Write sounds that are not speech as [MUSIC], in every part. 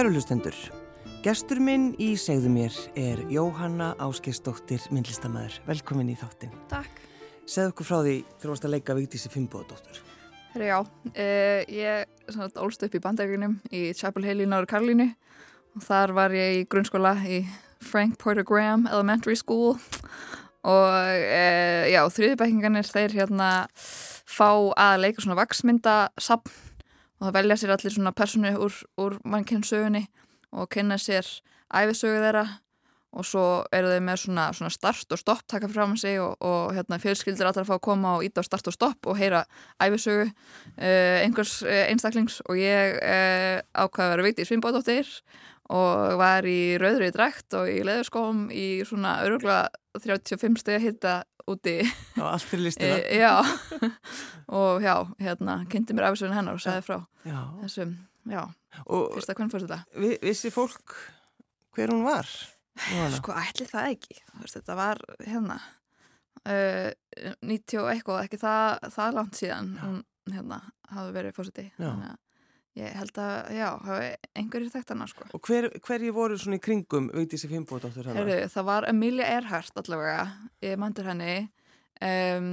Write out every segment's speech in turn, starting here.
Kæru hlustendur, gestur minn í segðu mér er Jóhanna Áskestóttir, myndlistamæður. Velkomin í þáttin. Takk. Segð okkur frá því þú varst að leika Vigdísi Fimboðadóttur. Herra já, uh, ég ólst upp í bandækunum í Chapel Hill í Náru Karlínu og þar var ég í grunnskóla í Frank Porter Graham Elementary School og uh, já, þriðibækingarnir þeir hérna fá að leika svona vaksmyndasapn og það velja sér allir svona personu úr, úr mannkynnsögunni og kynna sér æfisögu þeirra. Og svo eru þau með svona, svona start og stopp taka fram sig og, og hérna, fjölskyldir alltaf að fá að koma og íta á start og stopp og heyra æfisögu uh, einhvers uh, einstaklings. Og ég uh, ákvaði að vera vikti í Svimbóðdóttir og var í rauðri drækt og í leðurskóm í svona örugla 35 steg hitta úti og allt fyrir listina [LAUGHS] já og já, hérna, kynnti mér afsögun hennar og sagði frá já. þessum, já, og fyrsta vi, vissi fólk hver hún var? Jóhanna? sko, ætli það ekki veist, þetta var, hérna uh, 90 og eitthvað ekki það, það langt síðan Já. hún, hérna, hafi verið fórseti Já. þannig að ég held að, já, einhverjir þekkt hana, sko og hver, hverji voru svona í kringum Vigdísi Fimboðadóttur hennar? Heru, það var Amelia Earhart allavega, ég mæntur henni um,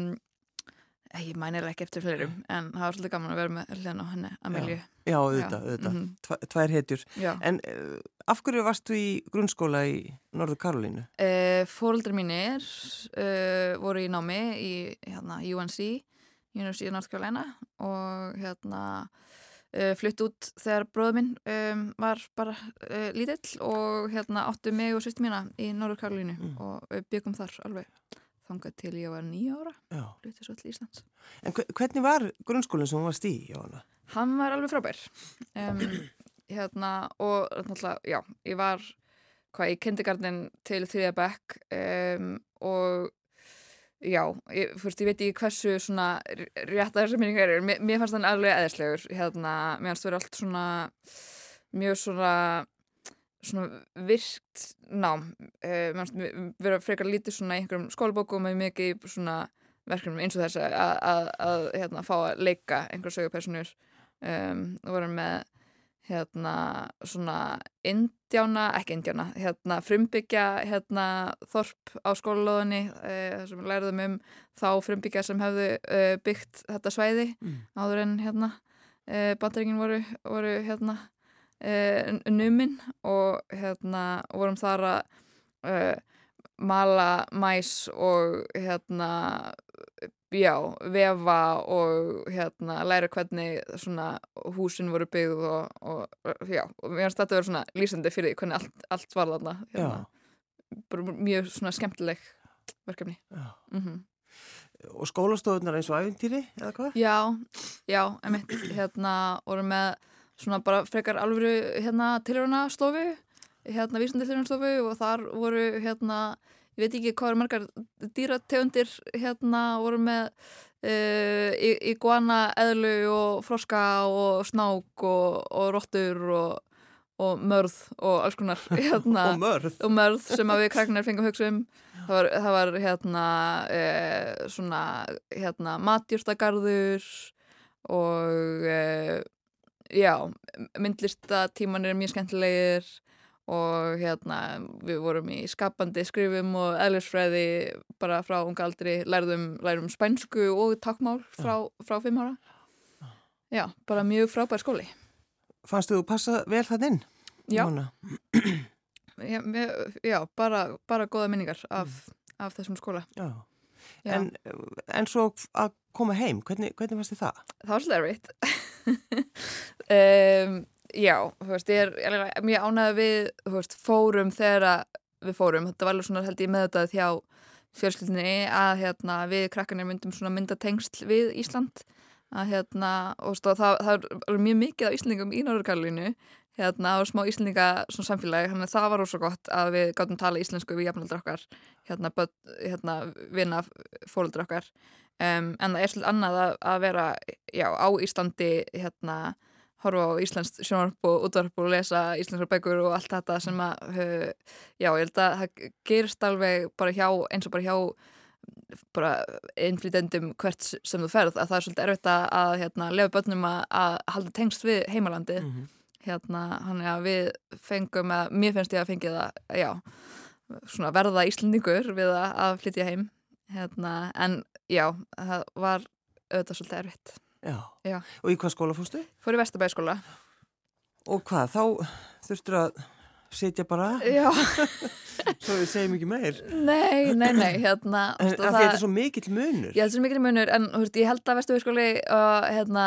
ég mænir ekki eftir fleirum en það var svolítið gaman að vera með hljóðan á henni Amelia Já, auðvitað, Já, auðvitað. mhm. Tva, tvær hetjur. Já. En uh, af hverju varstu í grunnskóla í Norður Karolínu? Uh, Fóreldrar mínir uh, voru í námi í hérna, UNC, University of North Carolina og hérna uh, flutt út þegar bróður minn um, var bara uh, lítill og hérna áttu mig og sýstu mína í Norður Karolínu Mm. og byggum þar alveg þangað til ég var nýja ára, flutið svo til Íslands. En hve- hvernig var grunnskólinn sem hún varst í, Jóhanna? Hann var alveg frábær um, hérna, og náttúrulega, já, ég var hvað í kindergarten til þriðja bekk um, og já, ég, fyrst, ég veit ekki hversu svona rétt að þessar minningar eru, mér, mér fannst hann alveg eðislegur, hérna, mér fannst verið allt svona mjög svona svona virkt nám. Uh, mér fannst verið frekar lítið svona í einhverjum skólabókum og mikið svona verkefnum eins og þess að, að, að, að hérna, fá að leika einhver sögupersonur um, og vorum með hérna svona indjána, ekki indjána hérna frumbyggja hérna þorp á skólalóðinni uh, þar sem við læriðum um þá frumbyggja sem hefðu uh, byggt þetta svæði Mm. áður en hérna uh, bandaringin voru, voru hérna numin og hérna vorum þar að mala mæs og hérna já, vefa og hérna læra hvernig svona húsin voru byggð og, og já, og mér finnst þetta að vera svona lýsandi fyrir því hvernig allt, allt var þarna hérna, mjög svona skemmtileg verkefni. Mm Og skólastofunar eins og æfintýri, eða hvað? Já, já, emitt, hérna voru með svona bara frekar alvöru hérna tilhöruna stofu, hérna vísandi tilhöruna stofu og þar voru hérna, ég veit ekki hvað eru margar dýrategundir hérna voru með uh, iguana, eðlu og froska og snák og, og rottur og, og mörð og alls konar [LAUGHS] hérna. Og mörð. og mörð sem við kraknar fengum hugsa um. Það var, það var hérna e, svona hérna matjúrtagarður og e, já myndlistatíman er mjög skemmtilegir og hérna við vorum í skapandi skrifum og eðlisfræði bara frá unga aldri lærðum, lærðum spænsku og takkmál frá, frá fimm ára já, bara mjög frábær skóli Fannstu þú passa vel það inn? Já. Já, já bara, bara góða minningar af, af þessum skóla Já. Já. En, en svo að koma heim, hvernig, hvernig fannst þið það? það var svolítið erfitt [LAUGHS] um, já, þú veist, ég er, mjög ánægð við, þú veist, fórum þegar við fórum, þetta var alveg svona held ég með þetta hjá fjölskyldinni að hérna, við krakkanir myndum svona mynda tengsl við Ísland. Að hérna, og þú veist, það, það er mjög mikið af Íslandingum í Norðurkarlinu hérna, og smá Íslandinga svona samfélagi, þannig að það var rosa gott að við gáttum tala íslensku við jafnaldra okkar. Hérna, börn, hérna vinna fólaldra okkar. Um, en það er svolítið annað að, að vera já, á Íslandi hérna, horfa á Íslands sjónvarp og útvarp og lesa íslenskar bækur og allt þetta sem að uh, já, ég held að það gerist alveg bara hjá, eins og bara hjá bara innflýtendum hvert sem þú ferð, að það er svolítið erfitt að, hérna, lefa börnum að, að halda tengst við heimalandi Mhm. hérna, hann er að við fengum að, mér finnst ég að fengi það, já svona verða íslendingur við að, að flytja heim. Hérna, en já, það var auðvitað svolítið erfitt Já. Já. Og í hvað skóla fórstu? Fór í Vesturbæskóla Og hvað, þá þurftur að sitja bara, Já, [LAUGHS] svo við segjum ekki meir. nei, nei, nei hérna, En þú veist, að og því þetta er svo mikill munur. Ég held sem mikil munur, en veist, ég held að Vesturbæskóli uh, hérna,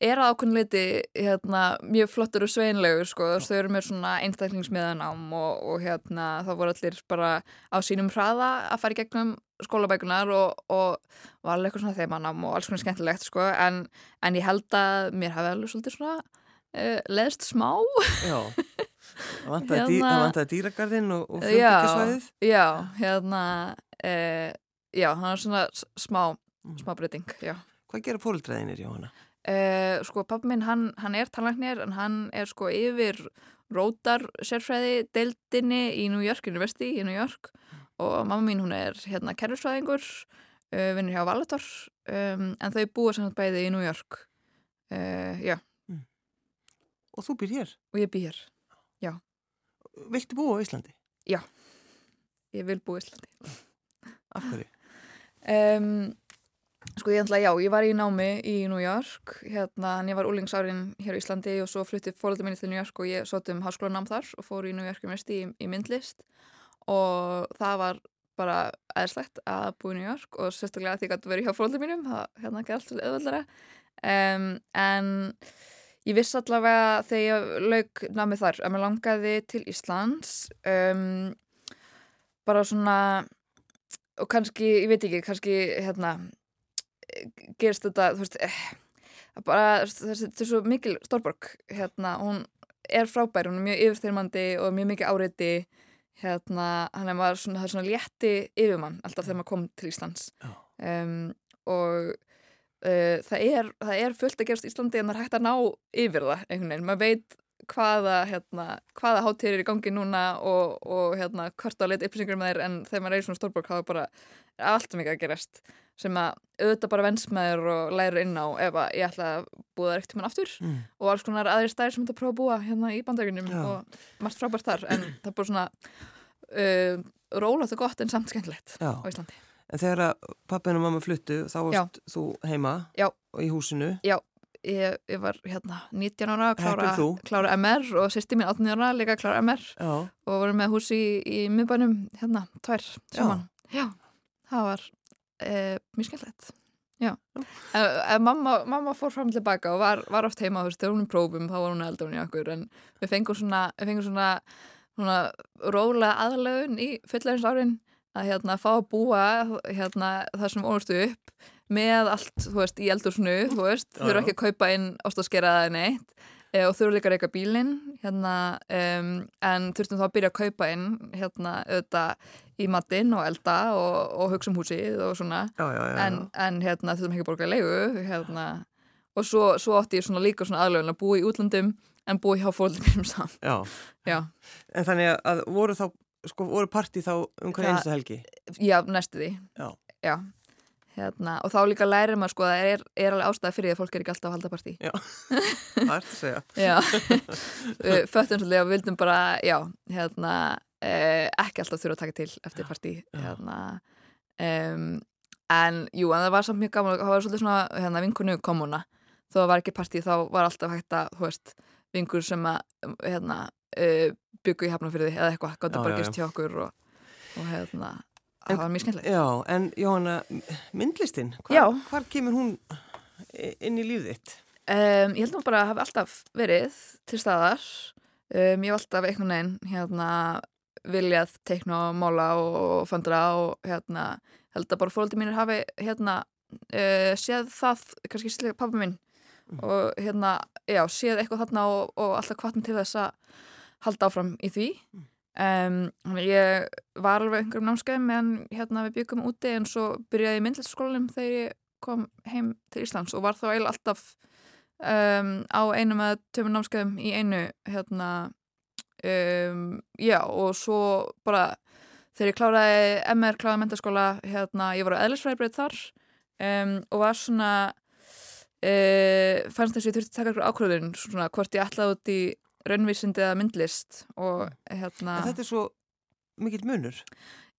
er að ákveðin liti hérna, mjög flottur og sveinlegur sko, þau eru með svona einstaklingsmiðanám og, og hérna, þá voru allir bara á sínum hraða að fara í gegnum skólabækunar og, og var alveg eitthvað svona þeimanám og alls konar skemmtilegt sko, en, en ég held að mér hafi alveg svolítið svona uh, leðst smá Já. [LAUGHS] Það vantaði, dý, Hérna- vantaði dýragarðinn og, og Já, fjölbyggjasvæðið. já, hérna uh, já, það var svona smá, smá breyting, já Hvað gera fóreldræðinir, Jóhanna? Uh, sko pappa minn hann, hann er talangnir en hann er sko yfir rótar sérfræði deildinni í New York University í New York og mamma mín hún er hérna kerfisfræðingur uh, vinnur hjá Valator um, en þau búa samt bæði í New York já Og þú býr hér. og ég bý hér, Viltu búa á Íslandi? ég vil búa í Íslandi Af hverju? um, Sko ég ætla, já, ég var í námi í New York, hérna, en ég var úlingsárin hér á Íslandi og svo flutti fóröldur minni til New York og ég sótt um háskólanám þar og fór í New York University í, í myndlist og það var bara eðslegt að búa í New York og sérstaklega að því að vera hjá fóröldur mínum, það hérna ekki allt auðvöldara um, en ég viss allavega þegar ég lauk námið þar að mér langaði til Íslands um, bara svona og kannski, ég veit ekki, kannski hérna gerist þetta, þú veist eh, bara, þetta er svo mikil stórborg, hérna, hún er frábær, hún er mjög yfirþyrmandi og mjög mikið áreiti hérna, hann er svona, svona létti yfirmann alltaf þegar maður kom til Íslands. Um, og uh, það, er, það er fullt að gerast í Íslandi en það er hægt að ná yfir það einhvern veginn, maður veit hvaða, hérna, hvaða hátíðir er í gangi núna og, og hérna, hvort á leit upplýsingur með þeir en þegar maður er í svona stórborg þá er bara allt mikið að gerast sem að auðvitað bara vens með þér og lærir inn á ef að ég ætla að búa það eitt tímann aftur Mm. og alls konar aðri stæðir sem þetta prófa að búa hérna í bandækunum Já. og margt frábært þar en það er bara svona uh, rólað og gott en samt skemmtilegt á Íslandi. En þegar pappin og mamma fluttu, þá varst þú heima Já. og í húsinu. Ég, ég var hérna 19 ára að klára, klára MR og sýsti mín 18 ára líka að klára MR Já. og vorum með hús í, í miðbænum hérna, tvær saman. Já, það var e, mjög skemmtilegt. Já, en, en mamma, mamma fór fram og tilbaka og var, var oft heima, þú veist, þegar hún er prófum, þá var hún eldurinn í okkur, en við fengum svona, við fengum svona, svona rólega aðlögun í fullærins árin að hérna fá að búa hérna það sem ónustu upp með allt, þú veist, í eldursnu, þurfa ekki að kaupa inn ástaskeraða neitt e, og þurfa líka að reyka bílinn, hérna, um, en þurftum þá að byrja að kaupa inn, hérna, auðvitað í matinn og elda og, og hugsa um húsið og svona, Já, já, já. en, en hérna, þurftum ekki að borga leigu, hérna, og svo, svo átti ég svona líka svona aðlögun að búa í útlandum en búa hjá fólkum mínum [LAUGHS] saman, já. já, En þannig að voru þá, sko, voru partí þá um hver Það- einstu helgi? já, næstu því, Já. hérna, og þá líka lærir maður sko að það er, er alveg ástæða fyrir því að fólk er ekki alltaf að halda partí. [LAUGHS] Það ert að segja. Já, [LAUGHS] föttum svolítið og vildum bara, já, hérna, eh, ekki alltaf þurfa að taka til eftir partí, Já. hérna, um, en jú, en það var samt mjög gaman, það var svolítið svona, hérna, vinkunu komuna, þó það var ekki partí, þá var alltaf hægt að, þú veist, vinkur sem að, hérna, uh, byggu í hafnafyrði eða eitthvað, gáttu Já, bara gist hjá okkur og, og hérna, En- það var mjög skemmtilegt. Já, en Jóhanna, myndlistin, Já. hvar, hvar kemur hún inn í lífið þitt? Um, ég held nú bara að hafa alltaf verið til staðar. Um, ég hef alltaf einhvern veginn hérna, viljað teikna og mála og, föndra og hérna, held að bara fólöldi mínir hafi hérna, uh, séð það, kannski sérlega pappa minn Mhm. og hérna, já, séð eitthvað þarna og, og alltaf kvartin til þess að halda áfram í því. Um, að ég var alveg einhverjum námskeiðum meðan hérna, við byggum úti en svo byrjaði ég í myndlistaskólanum þegar ég kom heim til Íslands og var þá eiginlega alltaf um, á einum eða tömur námskeiðum í einu hérna um, já og svo bara þegar ég kláraði MR, kláraði mentaskóla hérna, ég var á eðlisfræðibreyð þar og var svona uh, fannst þess að ég þurfti að taka eitthvað ákvörðun svona hvort ég ætlaði út í raunvísindi eða myndlist og hérna En þetta er svo mikill munur.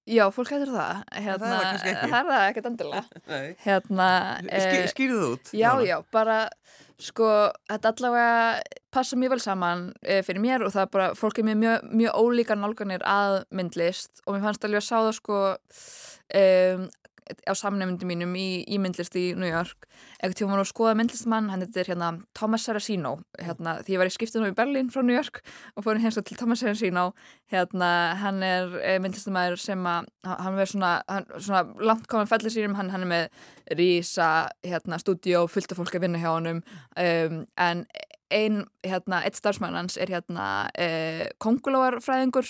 Já, fólk hættir það hérna, það er það kannski ekki. það er það ekkert endilega [LAUGHS] hérna, eh, skýrðu það út? Já, nánar? já, bara sko, þetta allavega passa mjög vel saman e, fyrir mér og það er bara, fólk er með mjög, mjög ólíkar nálganir að myndlist og mér fannst alveg að sá það sko um, á samnefndum mínum í, í myndlist í New York. Ekkert tíma var að skoða myndlistmann, hann heitir hérna Thomas Saracino, hérna því ég var í skiptunum í Berlín frá New York og fór hérna til Thomas Saracino, hérna hann er e, myndlistamæður sem að hann verður svona, svona langt komin fellir sínum, hann, hann er með rísa hérna stúdíó, fullt af fólk að vinna hjá honum. Um, en ein, hérna, eitt starfsmann hans er hérna eh, kongulóarfræðingur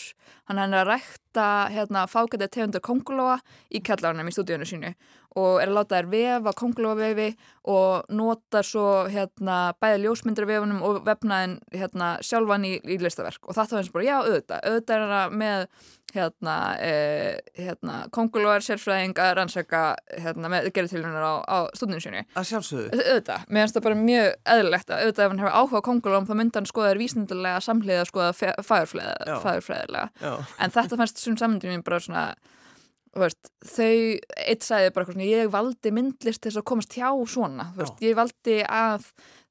hann er að rækta hérna fágæta tegundur kongulóa í kjallarunum í stúdíunum sínu og er að láta þær vefa kongulóavefi og nota svo hérna bæði ljósmyndir vefunum og vefnaðin hérna sjálfan í, í listaverk. Og það þá eins og bara já auðvitað, auðvitað er hann með hérna, eh, hérna kongulóar sérfræðing að rannsaka hérna með gerðtillunar á, á stúdíunum sínu Að sjálfsögðu. auðvitað, mér finnst það bara mjög eðlilegt að auðvitað ef hann hefur áhuga á kongulóm þá myndi hann skoða þér vísindilega samhliða skoða fagurfræðilega. En þetta fannst sem sammyndin mín bara svona veist, þau, eitt sagði bara svona, ég valdi myndlist til þess að komast hjá svona, veist, ég valdi að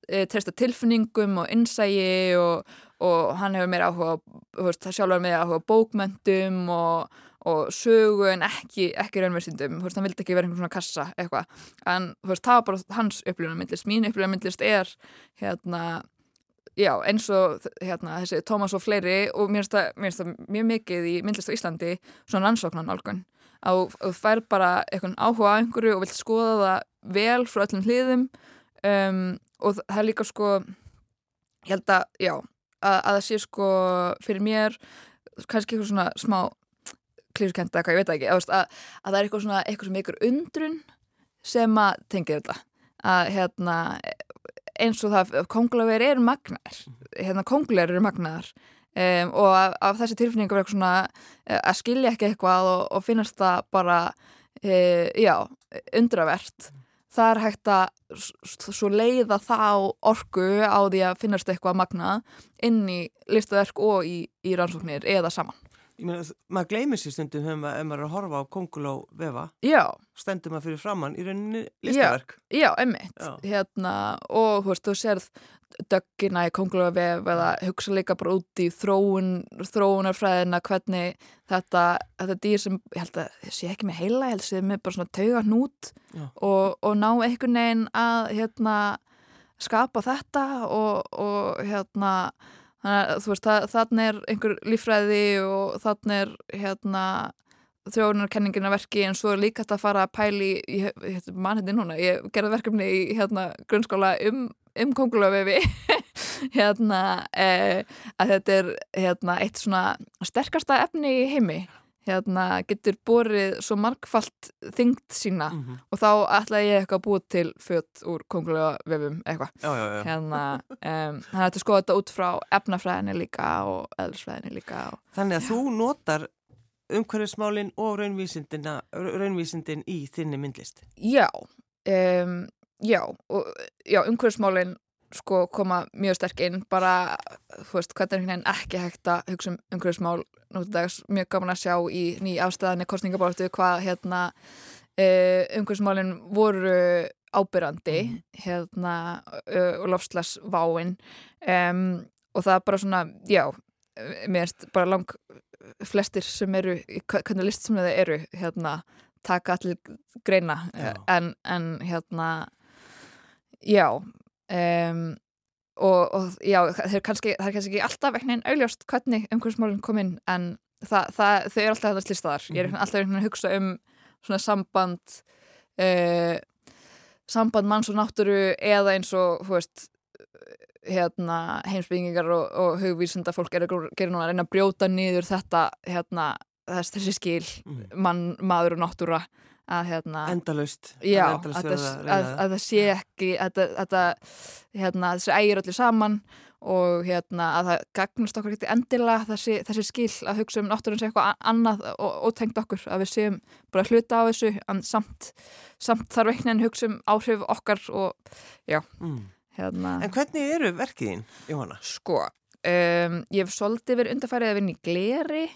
e, treysta tilfinningum og innsægi og, og hann hefur meira áhuga, veist, sjálfur meira áhuga á bókmöntum og, og sögu en ekki, ekki raunversindum, hann vildi ekki vera einhvern svona kassa eitthvað, en veist, það var bara hans upplifunarmyndlist, mín upplifunarmyndlist er hérna Já, eins og hérna, þessi Tómas og fleiri og mér finnst það, mjög mikið í myndlist á Íslandi svona rannsóknan nálgun að þú fær bara eitthvað áhuga á einhverju og vilt skoða það vel frá öllum hliðum. Um, og það er líka sko ég held að, já, að, að það sé sko fyrir mér kannski eitthvað svona smá klískenda eitthvað, ég veit ekki, að, að, að það er eitthvað svona eitthvað sem ykkur undrun sem að tengja þetta. Að hérna eins og það, kongulöfur eru magnar hérna kongulöfur eru magnar um, og af, af þessi tilfinningu verður svona uh, að skilja ekki eitthvað og, og finnast það bara uh, já, undravert það er hægt að svo leiða þá orku á því að finnast eitthvað magna inn í listaverk og í, í rannsóknir eða saman meina, maður gleymir sér stundum ef maður, er að horfa á konguló vefa, Já, stendur maður fyrir framann í rauninni listaverk. já, emmitt Já. hérna, og þú veist, þú sérð döggina í kongulöfvef eða hugsa líka bara út í þróun þróunarfræðina, hvernig þetta, þetta dýr sem, ég held að ég sé ekki með heila, ég held að sé með bara svona tauga hnút Já. og, og ná einhvern veginn að hérna skapa þetta og, og hérna þannig að þannig er einhver líffræði og þannig er hérna þróunarkenningin að verki en svo er líka hægt að fara að pæli í, ég mann hérna núna, ég gerði verkefni í hérna grunnskóla um, um kongulöfefi [LAUGHS] hérna eh, að þetta er hérna eitt svona sterkasta efni í heimi hérna getur borið svo margfalt þyngd sína Mm og þá ætlaði ég eitthvað að búa til fött úr kongulöfefum eitthvað Já, já, já. hérna, um, hætti að skoða þetta út frá efnafræðinni líka og eðlisfræðinni líka og, Þannig að þú notar umhverfismálin og raunvísindina, raunvísindin í þinni myndlist. já, um, já og já, umhverfismálin sko koma mjög sterk inn bara, þú veist, hvernig er ekki hægt að hugsa um umhverfismál nútið dags, mjög gaman að sjá í ný afstæðanir kostningabáltu hvað hérna uh, umhverfismálin voru ábyrrandi hérna uh, og lofslagsváin um, og það er bara svona, já mér erst bara lang flestir sem eru, hvernig list sem þau eru hérna, taka allir greina. En, en hérna já um, og, og já, það er kannski, það er kannski ekki alltaf veginn auðljóst hvernig umhverfismálinn kom inn en það, það, þau eru alltaf þetta listaðar ég er Mhm. alltaf einhvern veginn að hugsa um svona samband uh, samband manns og náttúru eða eins og, veist hérna, heimsbyggingar og, og hugvísinda fólk er að gera núna að reyna að brjóta niður þetta hérna, þess, þessi skil Mm. mann, maður og náttúra að hérna Endalaust. já, að, það, að að, að það sé ekki að, að, að hérna, ægir öllu saman og hérna að það gagnast okkur ekki endilega þessi, þessi skil að hugsa um náttúrun sé eitthvað annað og ótengt okkur að við séum bara hluta á þessu en samt, samt þarf einhvern veginn hugsa um áhrif okkar og Mm. hérna En hvernig eru verkiðin, Jóhanna? sko, um, ég hef svolítið verið undarfærið að vinna í gleri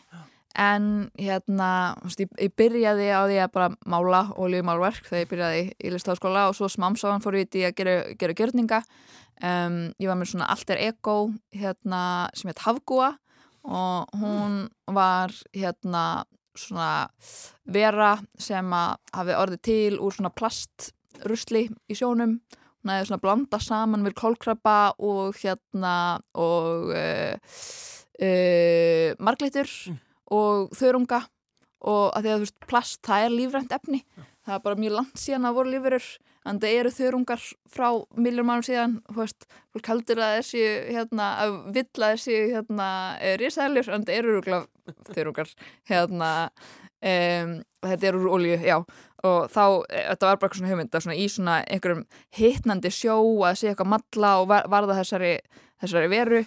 en hérna ég, byrjaði á því að bara mála og lífi málverk þegar ég byrjaði í listafaskóla og svo smamsáðan fór ég í að gera, gera gjörninga. Um, ég var með svona alter ego hérna, sem heit Hafgúa og hún var hérna svona vera sem að hafi orðið til úr svona plastrusli í sjónum. Hún hefði svona blanda saman við kólkrabba og hérna og uh, uh, marglitur. Mm. Og þörunga og að því að þú veist plast það er lífrænt efni. Ja. það er bara mjög langt síðan að voru lífurur en það eru þörungar frá milljum mannum síðan þú veist, fólk heldur að þessi hérna, að vill að þessi hérna, risælur, en það eru þörungar hérna um, þetta eru úr olju, já. Og þá, e, þetta var bara eitthvað svona hugmynd svona í svona einhverjum hittnandi sjó að sé eitthvað matla og var, varða þessari, þessari veru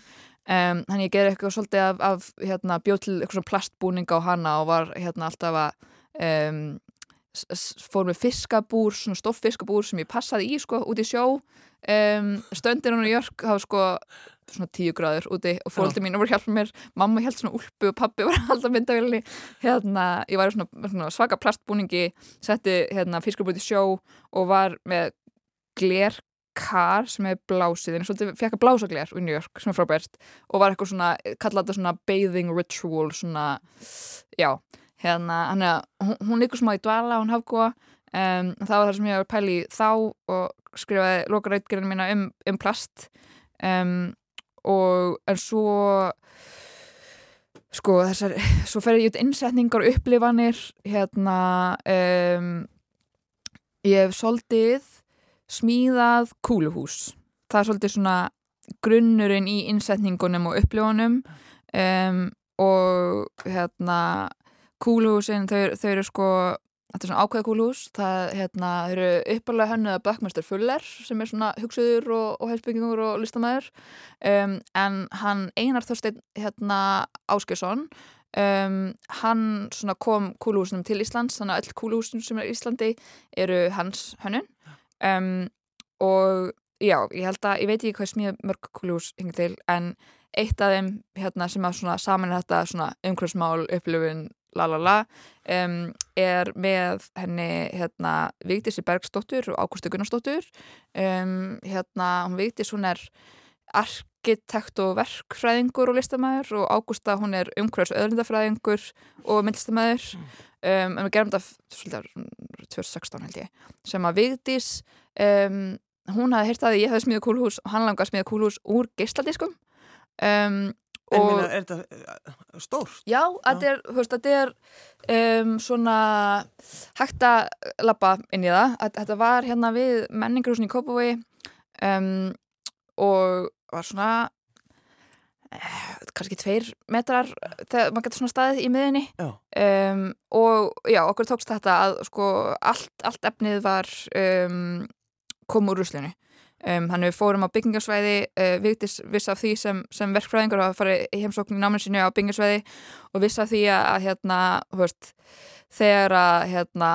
um, þannig ég gerði eitthvað svolítið af, af hérna, bjóð til eitthvað svona plastbúninga á hana og var hérna alltaf að um, fór með fiskabúr, svona stofffiskabúr sem ég passaði í sko út í sjó. Um, stöndir hann í Jörg hafa sko svona tíu gráður úti og fólkið mín voru hjálpað mér, mamma held svona úlpu og pappi var alltaf myndavilli hérna, ég var í svona, svona svaka plastbúningi setti hérna fiskarbúti sjó og var með glerkar sem er blásið, en svolítið fekk að blása gler í New York sem er frábært og var eitthvað svona, kallaði þetta svona bathing ritual svona, já hérna, hann er að, hún líkur smá í dvala, hún hafgóða um, það var það sem ég var pæli þá og skrifaði lokarætgerðinu mína um, um plast um og en svo sko þessar svo fer ég út innsetningar og upplifanir hérna ég hef svolítið smíðað kúluhús. Það er svolítið svona grunnurinn í innsetningunum og upplifanum um, og hérna kúluhúsin þau, þau eru sko Þetta er svona ákveða kúlhús, það hérna, eru uppalega hönnuða Bökkmester Fuller sem er svona hugsuður og, og heilsbyggingur og listamæður um, en hann Einar Þorstein hérna, Áskjösson um, hann kom kúlhúsnum til Íslands, þannig að öll kúlhúsnum sem er í Íslandi eru hans hönnun um, og já, ég held að, ég veit ekki hvað smíða mörg kúlhús hingið til en eitt af þeim hérna, sem að saman þetta umhverfsmál, upplifun lalala um, er með henni hérna, Vigdísi Bergsdóttur og Ágústi Gunnarsdóttur. Um, hérna, hún Vigdís hún er arkitekt og verkfræðingur og listamæður og Ágústa hún er umhverfs öðlindafræðingur og myndlistamæður um, en við gerum þetta 2016 held ég sem að Vigdís hún hafði heyrt að ég hefði smíða kúlhús og hann langaði að smíða kúlhús úr geistaldiskum um, En minna, er þetta stórt? Já, þetta er, veist, þetta er um, svona hægt að lappa inn í það. Þetta var hérna við menningarhúsin í Kópavogi um, og var svona kannski tveir metrar þegar maður getur svona staðið í miðinni um, og já, okkur tókst þetta að sko allt, allt efnið var kom úr ruslinu. Um, hann við fórum á byggingarsvæði uh, viktis viss af því sem, sem verkfræðingur hafa farið í heimsóknin náminn sinni á byggingarsvæði og viss af því að, að hérna, veist, þegar að hérna,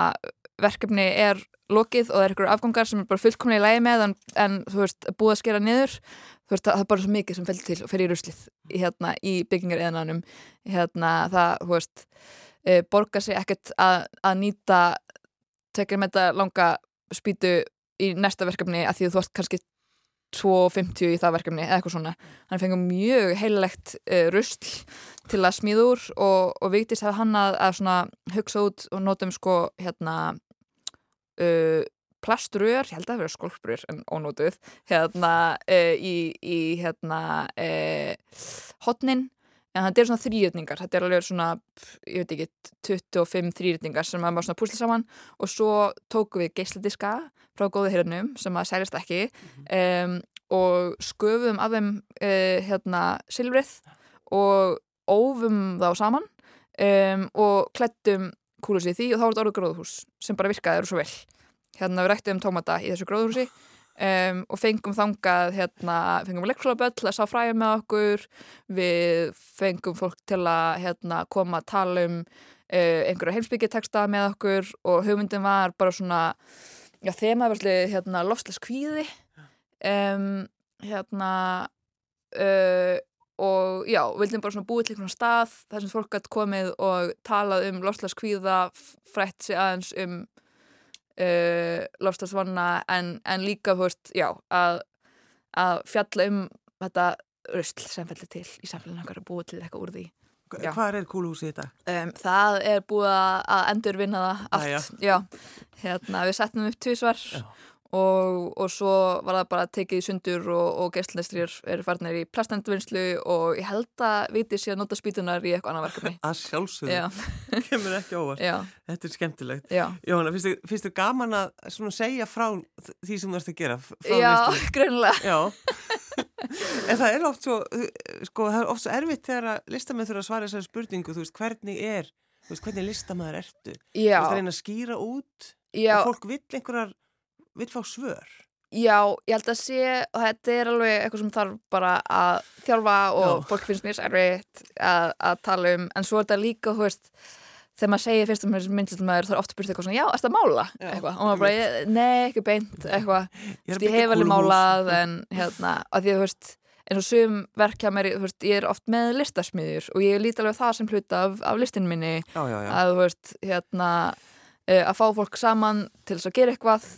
verkefni er lokið og það er einhverju afgangar sem er bara fullkomlega í lægi með en, en þú veist, búið að skera niður þú veist, það er bara svo mikið sem fellur til og fer í ruslið hérna, í byggingar eðananum hérna, það, þú veist uh, borgar sig ekkert að, að nýta tekja með þetta langa spýtu í næsta verkefni að því að þú ætti kannski 2.50 í það verkefni eða eitthvað svona. Hann fengið mjög heillegt uh, rusl til að smíða úr og, og Vigdís hafði hann að, að hugsa út og nótum sko hérna uh, plaströr, ég held að það verið skolprur en ónótuð hérna uh, í, í hérna hotnin en þetta er svona þrýjötningar, þetta er alveg svona ég veit ekki, 25 þrýjötningar sem maður svona púsla saman. Og svo tóku við geysladiska frá góðu hirðnum sem að sælist ekki mm -hmm. um, og sköfum af þeim uh, hérna silfrið og ófum þá saman um, og klættum kúlusi í því og þá var þetta orðið gróðhús sem bara virkaði og svo vel. Hérna við rættum tómata í þessu gróðhúsi Um, og fengum þangað hérna, fengum leikskólaböll að sá fræði með okkur. Við fengum fólk til að hérna, koma að tala um uh, einhverja heimsbyggjarteksta með okkur og hugmyndin var bara svona já, þemaverðli hérna, lofslaskvíði um, hérna uh, og já, vildum bara svona búið til einhvern stað þar sem fólk gætt komið og talað um lofslagskvíða, frætt sig aðeins um uh, lofslagsvanna en, en líka, veist, já, að, að fjalla um þetta rusl sem fellir til í samfélaginu okkar og búið til eitthvað úr því. Já. Hvað er kúluhúsið þetta? Um, það er búið að endurvinna það allt. Jæja. Já, hérna, við setnum upp tvísvar Já. Og, og svo var það bara tekið í sundur og, og geistlæstrir eru farnir í plastendurvinnslu og ég held að viti sér að nota spýtunar í eitthvað annað verkefni. Að sjálfsögðu, Já, [LAUGHS] kemur ekki óvart. já, Þetta er skemmtilegt. Jóhanna, finnst þér gaman að segja frá því sem þú ert að gera? Já, [LAUGHS] grunlega. Já. [LAUGHS] en það er oft svo, sko, það er oft svo erfitt þegar að listamenn þurfa að svara þessari spurningu, þú veist, hvernig er, þú veist, hvernig listamæður ertu? Þú Já, veist, að reyna að skýra út já, og fólk vill einhverjar, vill fá svör. já, ég held að sé og þetta er alveg eitthvað sem þarf bara að þjálfa og Já. fólk finnst mér erfitt að, að tala um en svo er þetta líka, þú veist þegar maður segir fyrst um þessi myndlistamæður þá er ofta byrst eitthvað svona, já, ertu að mála? Já, eitthvað, og maður bara, nei, ekki beint eitthvað, Ég, er ég hef alveg málað en hérna, að því að þú veist eins og sum verkja mér, þú veist, ég er oft með listasmiður og ég lít alveg það sem hluta af, af listin minni Já, já, að þú veist, hérna uh, að fá fólk saman til þess að gera eitthvað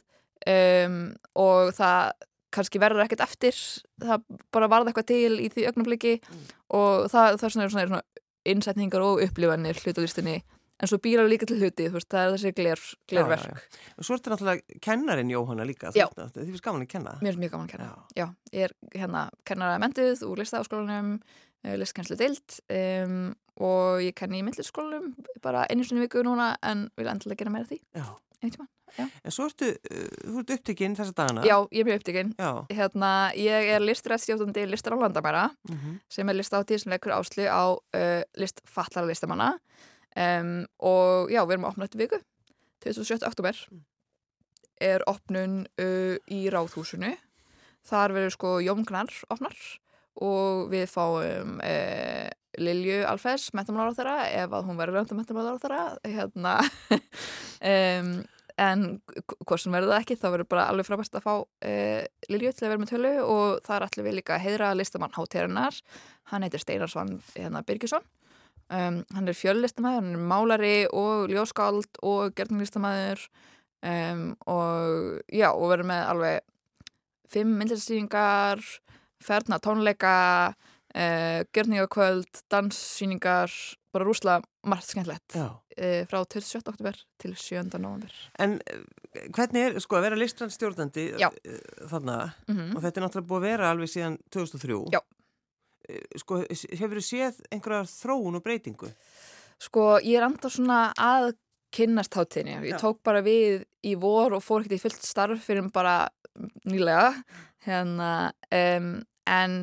um, og það kannski verður ekkert eftir það bara varða eitthvað til í því augnabliki Mm. og það, það er svona, svona, svona innsetningar og upplifanir hlutalistinni en svo býrar líka til hluti, veist, það er þessi gler, glerverk. já. Og svo er þetta náttúrulega kennarinn Jóhanna líka. Já. veist, Því finnst gaman að kenna. Mér finnst mjög gaman að kenna. Já. Já, ég er hérna kennara mentuð úr listaháskólanum, uh, listkenslu deild um, og ég kenni í myndlisskólanum bara einu sinni viku núna en vil endilega gera meira því Já. Tímann. En svo ertu, uh, þú ert upptekinn þessa dagana. Já, ég er mjög upptekinn. Já. Hérna, ég er listræðstjóðandi listar á landamæra Mm sem er listátíð sem leikur áslu á uh, listfatlara listamanna um, og já, við erum að opna þetta viku 27. oktober er opnun uh, í Ráðhúsinu þar verður sko Jómgnar opnar og við fáum uh, Lilju Alfes, metamálar á þeirra ef að hún verður rönda metamálar á þeirra hérna. [LAUGHS] Um, en hvort sem verður það ekki þá verður bara alveg frábært að fá uh, Lilju til að vera með tölu og þar ætlum við líka að heiðra listamann hátíðarinnar. Hann heitir Steinar Svann hérna, Birgisson. Um, hann er fjöllistamæður, hann er málari og ljóskáld og gerninglistamaður um, og já, og verður með alveg fimm myndlistsýningar ferna tónleika uh, gjörningakvöld, danssýningar bara rúslega margt skemmtlegt uh, frá 27. oktober til 7. november En uh, hvernig er, sko, að vera listrandstjórnandi þarna mm og þetta er náttúrulega búið að vera alveg síðan 2003. Já. Eh, Sko, hefur þú séð einhverjar þróun og breytingu? Sko, ég er enda svona að kynnast hátíðinni. Ég tók bara við í vor og fór ekkert í fullt starf fyrir bara nýlega. Hérna, um, en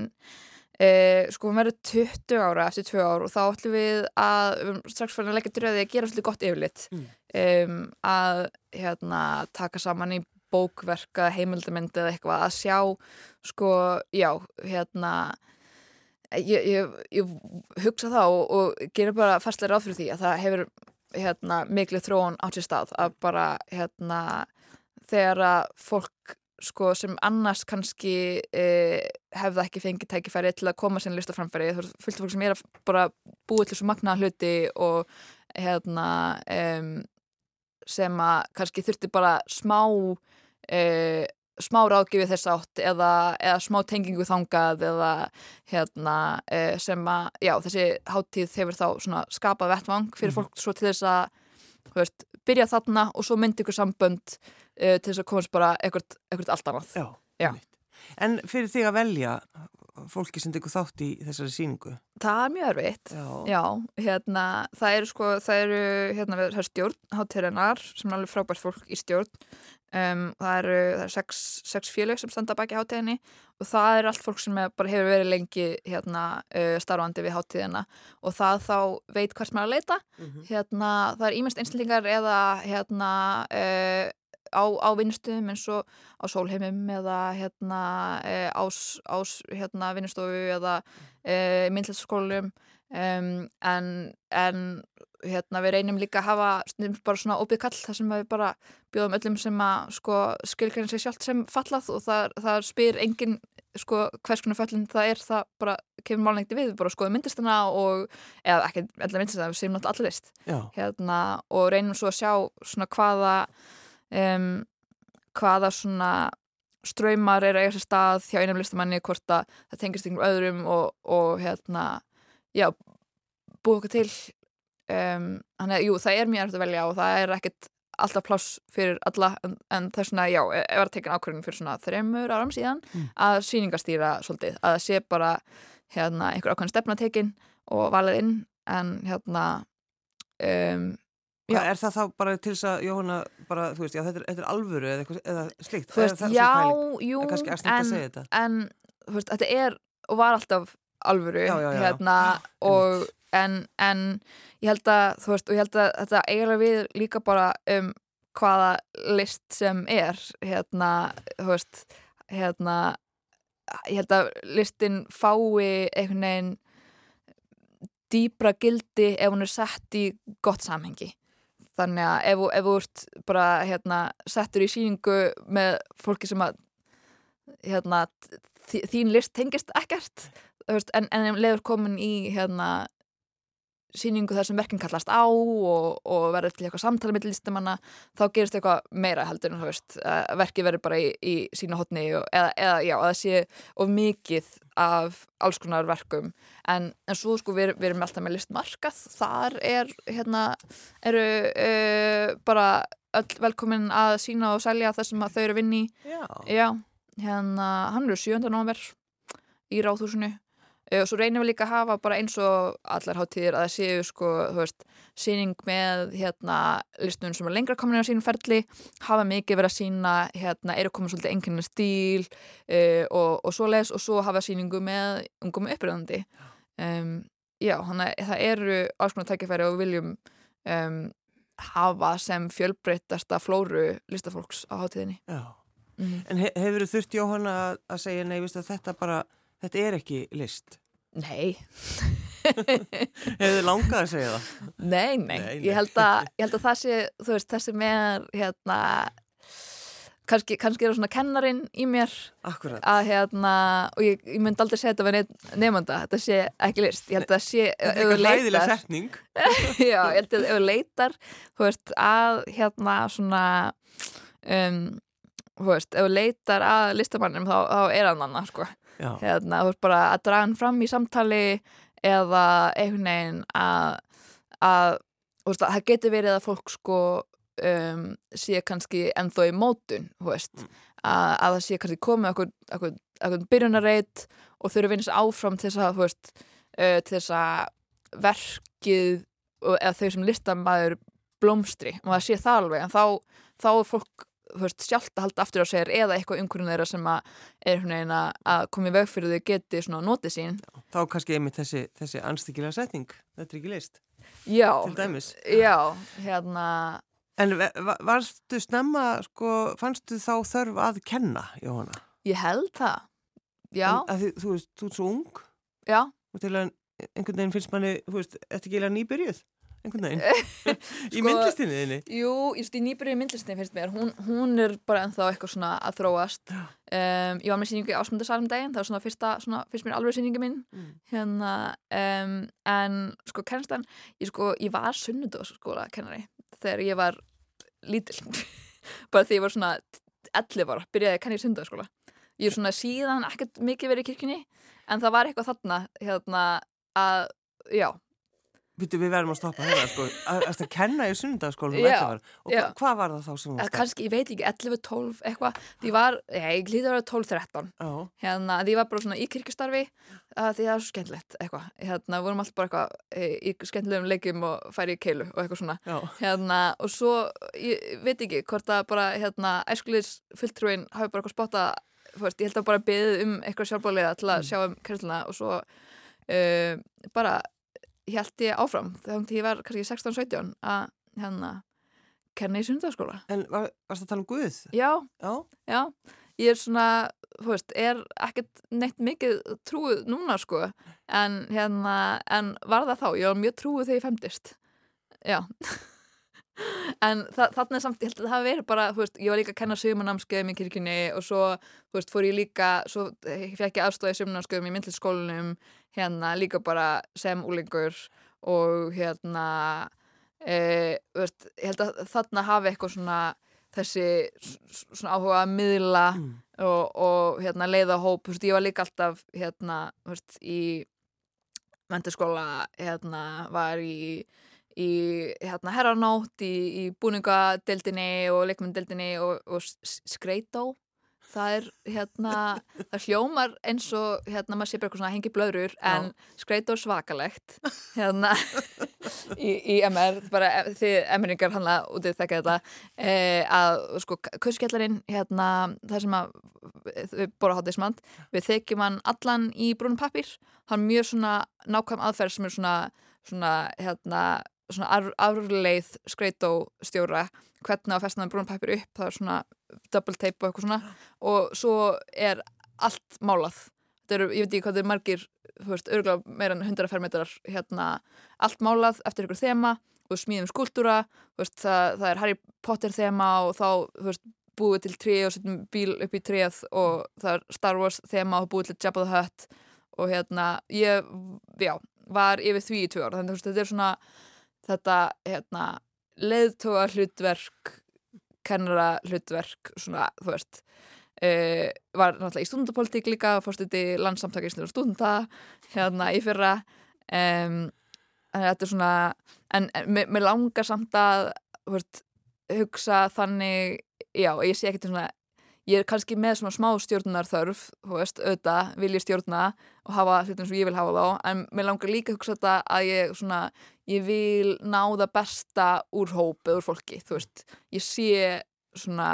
uh, sko, hún verður 20 ára eftir 2 ár og þá ætlum við að við strax fyrir að leggja dröði að gera svolítið gott yfirlit. Mm. Um, að hérna, taka saman í bókverka, heimildamindi eða eitthvað að sjá, sko, já, hérna ég, ég, ég hugsa það og, og gera bara fastlega ráð fyrir því að það hefur hérna, miklu þróun átt sér stað að bara hérna, þegar að fólk sko, sem annars kannski eh, hefða ekki fengið tækifæri til að koma sinni listaframfæri, þú af fólk sem er að bara búið til svo magnaða hluti og hérna um, sem að kannski þurfti bara smá uh, smá ráðgjöfi þess átt eða, eða smá tengingu þangað eða hérna uh, sem að, já, þessi hátíð hefur þá skapað vettvang fyrir Mhm. fólk svo til þess að, veist, byrja þarna og svo myndi ykkur sambönd uh, til þess að komast bara ekkert, ekkert allt annað. Já. Já. En fyrir þig að velja fólki sem tekur þátt í þessari síningu? Það er mjög erfitt. Já. Já, hérna, það eru sko, það eru, hérna, við- er stjórn hátíðarinnar sem er alveg frábært fólk í stjórn. Um, það eru, það eru sex, sex félög sem standa baki hátíðinni og það er allt fólk sem bara hefur verið lengi hérna, uh, starfandi við hátíðina og það þá veit hvert maður að leita. Mhm. Hérna, það er ímest einstaklingar eða hérna, uh, á, á vinnustuðum eins og á sólheimum eða hérna, uh, ás, ás hérna, vinnustofu eða uh, myndlætsskólum um, en, en hérna, við reynum líka að hafa bara svona opið kall þar sem við bara bjóðum öllum sem að sko, skilgræna sig sjálft sem fallað og það, það spyr engin sko, hvers konar föllin það er það bara kemur málnægti við, við bara skoðum myndistana og, eða ekki allar myndistana, við séum náttúrulega allir list hérna, og reynum svo að sjá svona hvaða um, hvaða svona ströymar er sér stað hjá einum listamanni hvort að það tengist ykkur öðrum og, og hérna já, búið okkur til um, þannig að jú, það er mjög erfitt að velja og það er ekkert alltaf pláss fyrir alla en, en það er svona, já, ef það er tekin ákvörðin fyrir svona þreymur áram síðan mm. að síningastýra svolítið, að það sé bara hérna einhver ákvörðin stefnatekin og valið inn en hérna um, Já. Er það þá bara til þess að Jóhanna bara, þú veist, já þetta er, þetta er alvöru eða, eitthvað, eða slikt? Veist, já, jú, en, en þú veist, þetta er og var alltaf alvöru já, já, hérna [GASPS] og en, en ég held að þú veist, og ég held að þetta eiginlega við líka bara um hvaða list sem er hérna, þú veist hérna ég held að listin fái einhvern veginn dýbra gildi ef hún er sett í gott samhengi þannig að ef, ef þú ert bara hérna, settur í síningu með fólki sem að hérna, þín list tengist ekkert en, en leður komin í hérna síningu þar sem verkinn kallast á og, og verður til eitthvað samtala með listamanna þá gerist eitthvað meira heldur en veist, verkið verður bara í, í sína hotni og, eða, eða já, að það sé of mikið af alls konar verkum en, en svo sko við, við erum alltaf með listmarkað þar er hérna eru uh, bara öll velkomin að sína og selja það sem þau eru vinni já. já, hérna hann eru 7. november í Ráðhúsinu og svo reynum við líka að hafa bara eins og allar háttíðir að það séu sko, þú veist, síning með hérna listunum sem er lengra komin á sínum ferli, hafa mikið verið að sína hérna, eru komin svolítið einhvern stíl uh, og, og svo les og svo hafa síningu með ungum uppröðandi um, já, þannig að það eru konar tækifæri og viljum um, hafa sem fjölbreytasta flóru listafólks á háttíðinni Já, mm -hmm. en he hefur þú þurft Jóhanna að segja nei, viðst að þetta bara Þetta er ekki list? Nei. [LAUGHS] Hefur þið langað að segja það? Nei, nei. nei, nei. Ég, held að, ég held að það sé, þú veist, þessi með, hérna, kannski, kannski er það svona kennarin í mér. Að, hérna, og ég, ég myndi aldrei segja þetta með nefnda, þetta sé ekki list. Ég held að það sé. Þetta er eitthvað hlæðileg setning. [LAUGHS] Já, ég held að ef þú leitar, þú veist, að, hérna, svona, um, þú veist, ef þú leitar að listamannum, þá, þá er hann annað, sko. Hérna, þú veist bara að draga hann fram í samtali eða einhvern veginn að, að veist, það getur verið að fólk sko um, sé kannski ennþá í mótun veist, mm. að, að það sé kannski komið okkur, okkur, okkur byrjunarreit og þau eru vinist áfram til þess að veist, uh, til þess að verkið eða þau sem listamæður blómstri og það sé það alveg en þá, þá er fólk veist, sjálft að halda aftur á sér eða eitthvað umhverjum þeirra sem er að koma í veg fyrir þau geti notið sín. Já, þá kannski einmitt þessi, þessi anstíkilega setning, þetta er ekki list. Já, til dæmis. Já, hérna. En varstu snemma, sko, fannstu þá þörf að kenna, Jóhanna? Ég held það, já. En, því, þú veist, þú ert svo ung. Já. Og til að einhvern veginn finnst manni, þú veist, eftir ekki eða nýbyrjuð einhvern veginn. [LAUGHS] Í sko, myndlistinni þinni? Jú, just í nýbyrju myndlistinni finnst mér. Hún, hún er bara ennþá eitthvað svona að þróast. Um, ég var með síningu í ásmundarsalum daginn það var svona fyrsta, svona, fyrst mér alveg síningu minn mm. hérna um, en sko kennstan, ég sko ég var sunnudóðsskóla kennari þegar ég var lítill [LAUGHS] bara því ég var svona 11 ára byrjaði að kenna í sunnudóðsskóla ég er svona síðan ekkert mikið verið í kirkjunni en það var eitthvað þarna hérna að, já Býtu, við verðum að stoppa hérna, sko. að kenna í sundarskólum og hva, hvað var það þá sem það kannski, ég veit ekki, 11-12 eitthvað, því var, ég hlýði að vera 12-13 hérna, því var bara svona í kirkistarfi því það er svo skemmtilegt eitthvað, hérna, vorum alltaf bara eitthvað í skemmtilegum leikjum og færi í keilu og eitthvað svona, Já. hérna og svo, ég veit ekki, hvort að bara, hérna, æskulis fulltrúin hafi bara eitthvað spotta, ég held að bara beðið um eitthvað sjálfbálega til að mm. sjá um kærluna og svo uh, bara held ég áfram þegar ég var kannski 16-17 að hérna kenna í sundarskóla En var, varst það að tala um Guð? Já, já, já. Ég er svona, þú veist, er ekkert neitt mikið trúið núna sko. En hérna, en var það þá, ég var mjög trúið þegar ég femtist já. [LAUGHS] En þa þarna er samt, ég held að það verið bara, þú veist, ég var líka að kenna sögumannámskeiðum í kirkjunni og svo, þú veist, fór ég líka, svo fekk ég aðstofið sögumannámskeiðum í myndlisskólanum hérna líka bara sem úlingur og hérna e, veist, ég held að þarna hafi eitthvað svona þessi svona áhuga að miðla mm. og, og hérna leiða hóp, veist, ég var líka alltaf hérna, veist, í menturskóla, hérna var í í hérna, herranótt, í, í búningadeildinni og leikmyndeildinni og, og skreitó það er hérna, það hljómar eins og hérna maður sé bara eitthvað svona hengi blöður en skreitó er svakalegt hérna [LAUGHS] í, í MR, bara því MR-ingar hann að útið þekka þetta e, að sko kuskjallarinn hérna það sem að við bóra hátismand, við þekjum hann allan í brúnum pappir, hann mjög svona nákvæm aðferð sem er svona svona hérna svona árleið skreitóstjóra hvernig að festnaðan brúnpæpir upp það er svona double tape og eitthvað svona. Og svo er allt málað. Þetta eru, ég veit ekki hvað þetta er margir þú veist, örgulega meira en 100 fermetrar hérna, allt málað eftir ykkur þema og smíðum skúltúra það, það er Harry Potter þema og þá, þú veist, búið til trí og setjum bíl upp í tríð og það er Star Wars þema og búið til Jabba the Hutt og hérna, ég, já var yfir því í tvö ár, þannig að þetta er svona þetta hérna, leiðtóa hlutverk kennara hlutverk svona, þú veist uh, var náttúrulega í stúndapolítík líka fórst þetta í landsamtaki í stúnda hérna í fyrra um, en þetta er svona en, en mér langar samt að veist, hugsa þannig já, ég sé ekkert svona ég er kannski með svona smá stjórnar þörf þú veist, auðvitað, vil ég stjórna og hafa hlutum sem ég vil hafa þá en mér langar líka að hugsa þetta að ég svona ég vil ná það besta úr hóp eða úr fólki, þú veist. Ég sé svona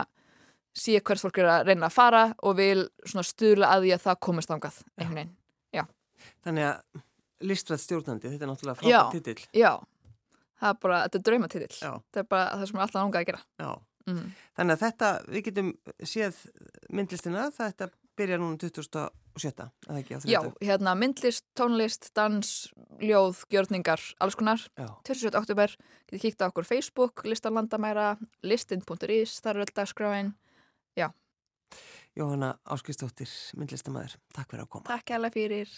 sé hvers fólk er að reyna að fara og vil svona stuðla að því að það komist ángað einhvern veginn, já. Þannig að listrætt stjórnandi, þetta er náttúrulega frábært titill. Já, það er bara, þetta er draumatitill það er bara það sem er alltaf ángað að gera. Já Mm. Þannig að þetta, við getum séð myndlistina, þetta byrja núna 2007, eða ekki? Já, hérna myndlist, tónlist, dans, ljóð, gjörningar, alls konar. 27. oktober, getið kíkt á okkur Facebook, listan landamæra, listin.is, þar er alltaf skráin, já. Jóhanna Áskistóttir, myndlistamæður, takk fyrir að koma. Takk alveg fyrir.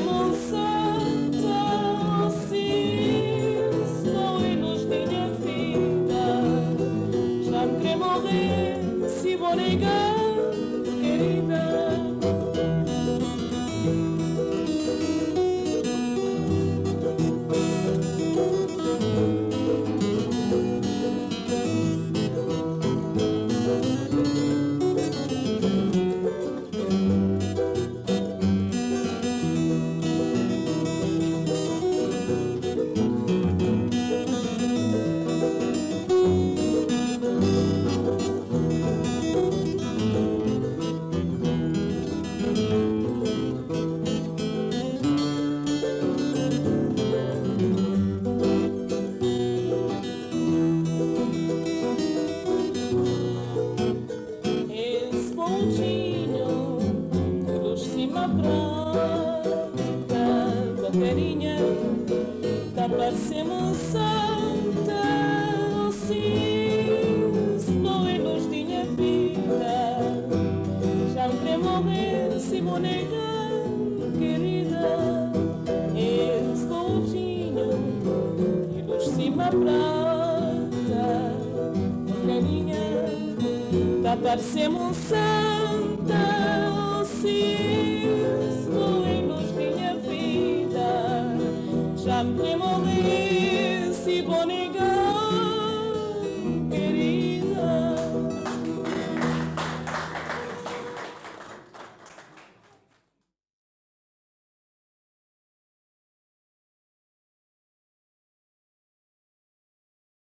move.